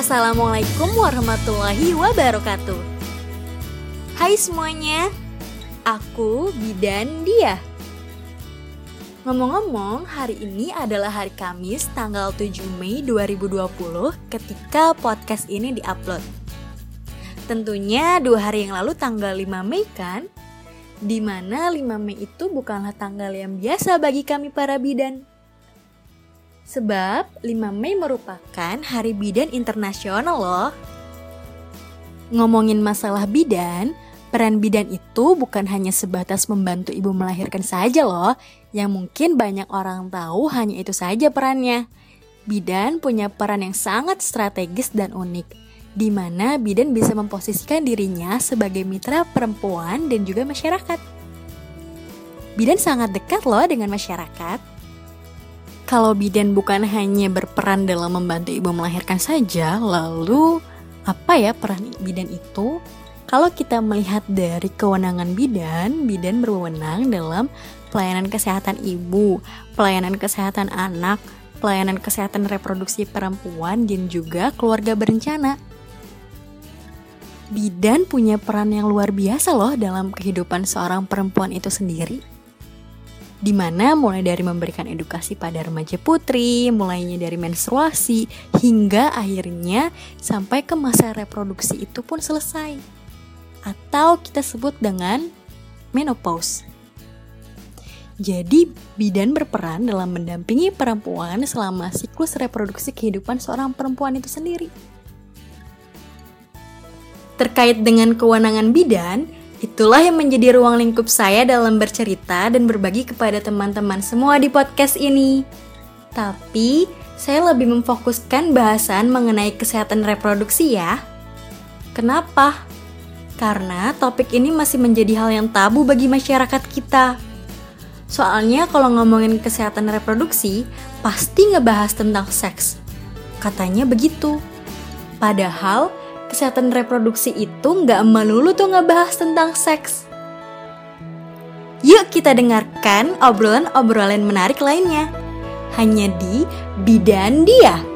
Assalamualaikum warahmatullahi wabarakatuh. Hai semuanya Aku Bidan Dia. Ngomong-ngomong, hari ini adalah hari Kamis tanggal 7 Mei 2020 ketika podcast ini diupload. Tentunya dua hari yang lalu tanggal 5 Mei kan? Di mana 5 Mei itu bukanlah tanggal yang biasa bagi kami para bidan Sebab 5 Mei merupakan Hari Bidan Internasional loh. Ngomongin masalah bidan, peran bidan itu bukan hanya sebatas membantu ibu melahirkan saja loh, yang mungkin banyak orang tahu hanya itu saja perannya. Bidan punya peran yang sangat strategis dan unik, di mana bidan bisa memposisikan dirinya sebagai mitra perempuan dan juga masyarakat. Bidan sangat dekat loh dengan masyarakat, kalau bidan bukan hanya berperan dalam membantu ibu melahirkan saja, lalu apa ya peran bidan itu? Kalau kita melihat dari kewenangan bidan, bidan berwenang dalam pelayanan kesehatan ibu, pelayanan kesehatan anak, pelayanan kesehatan reproduksi perempuan, dan juga keluarga berencana. Bidan punya peran yang luar biasa loh dalam kehidupan seorang perempuan itu sendiri di mana mulai dari memberikan edukasi pada remaja putri, mulainya dari menstruasi, hingga akhirnya sampai ke masa reproduksi itu pun selesai. Atau kita sebut dengan menopause. Jadi, bidan berperan dalam mendampingi perempuan selama siklus reproduksi kehidupan seorang perempuan itu sendiri. Terkait dengan kewenangan bidan, Itulah yang menjadi ruang lingkup saya dalam bercerita dan berbagi kepada teman-teman semua di podcast ini. Tapi, saya lebih memfokuskan bahasan mengenai kesehatan reproduksi ya. Kenapa? Karena topik ini masih menjadi hal yang tabu bagi masyarakat kita. Soalnya kalau ngomongin kesehatan reproduksi, pasti ngebahas tentang seks. Katanya begitu. Padahal, kesehatan reproduksi itu nggak melulu tuh ngebahas tentang seks. Yuk kita dengarkan obrolan-obrolan menarik lainnya. Hanya di Bidan Dia.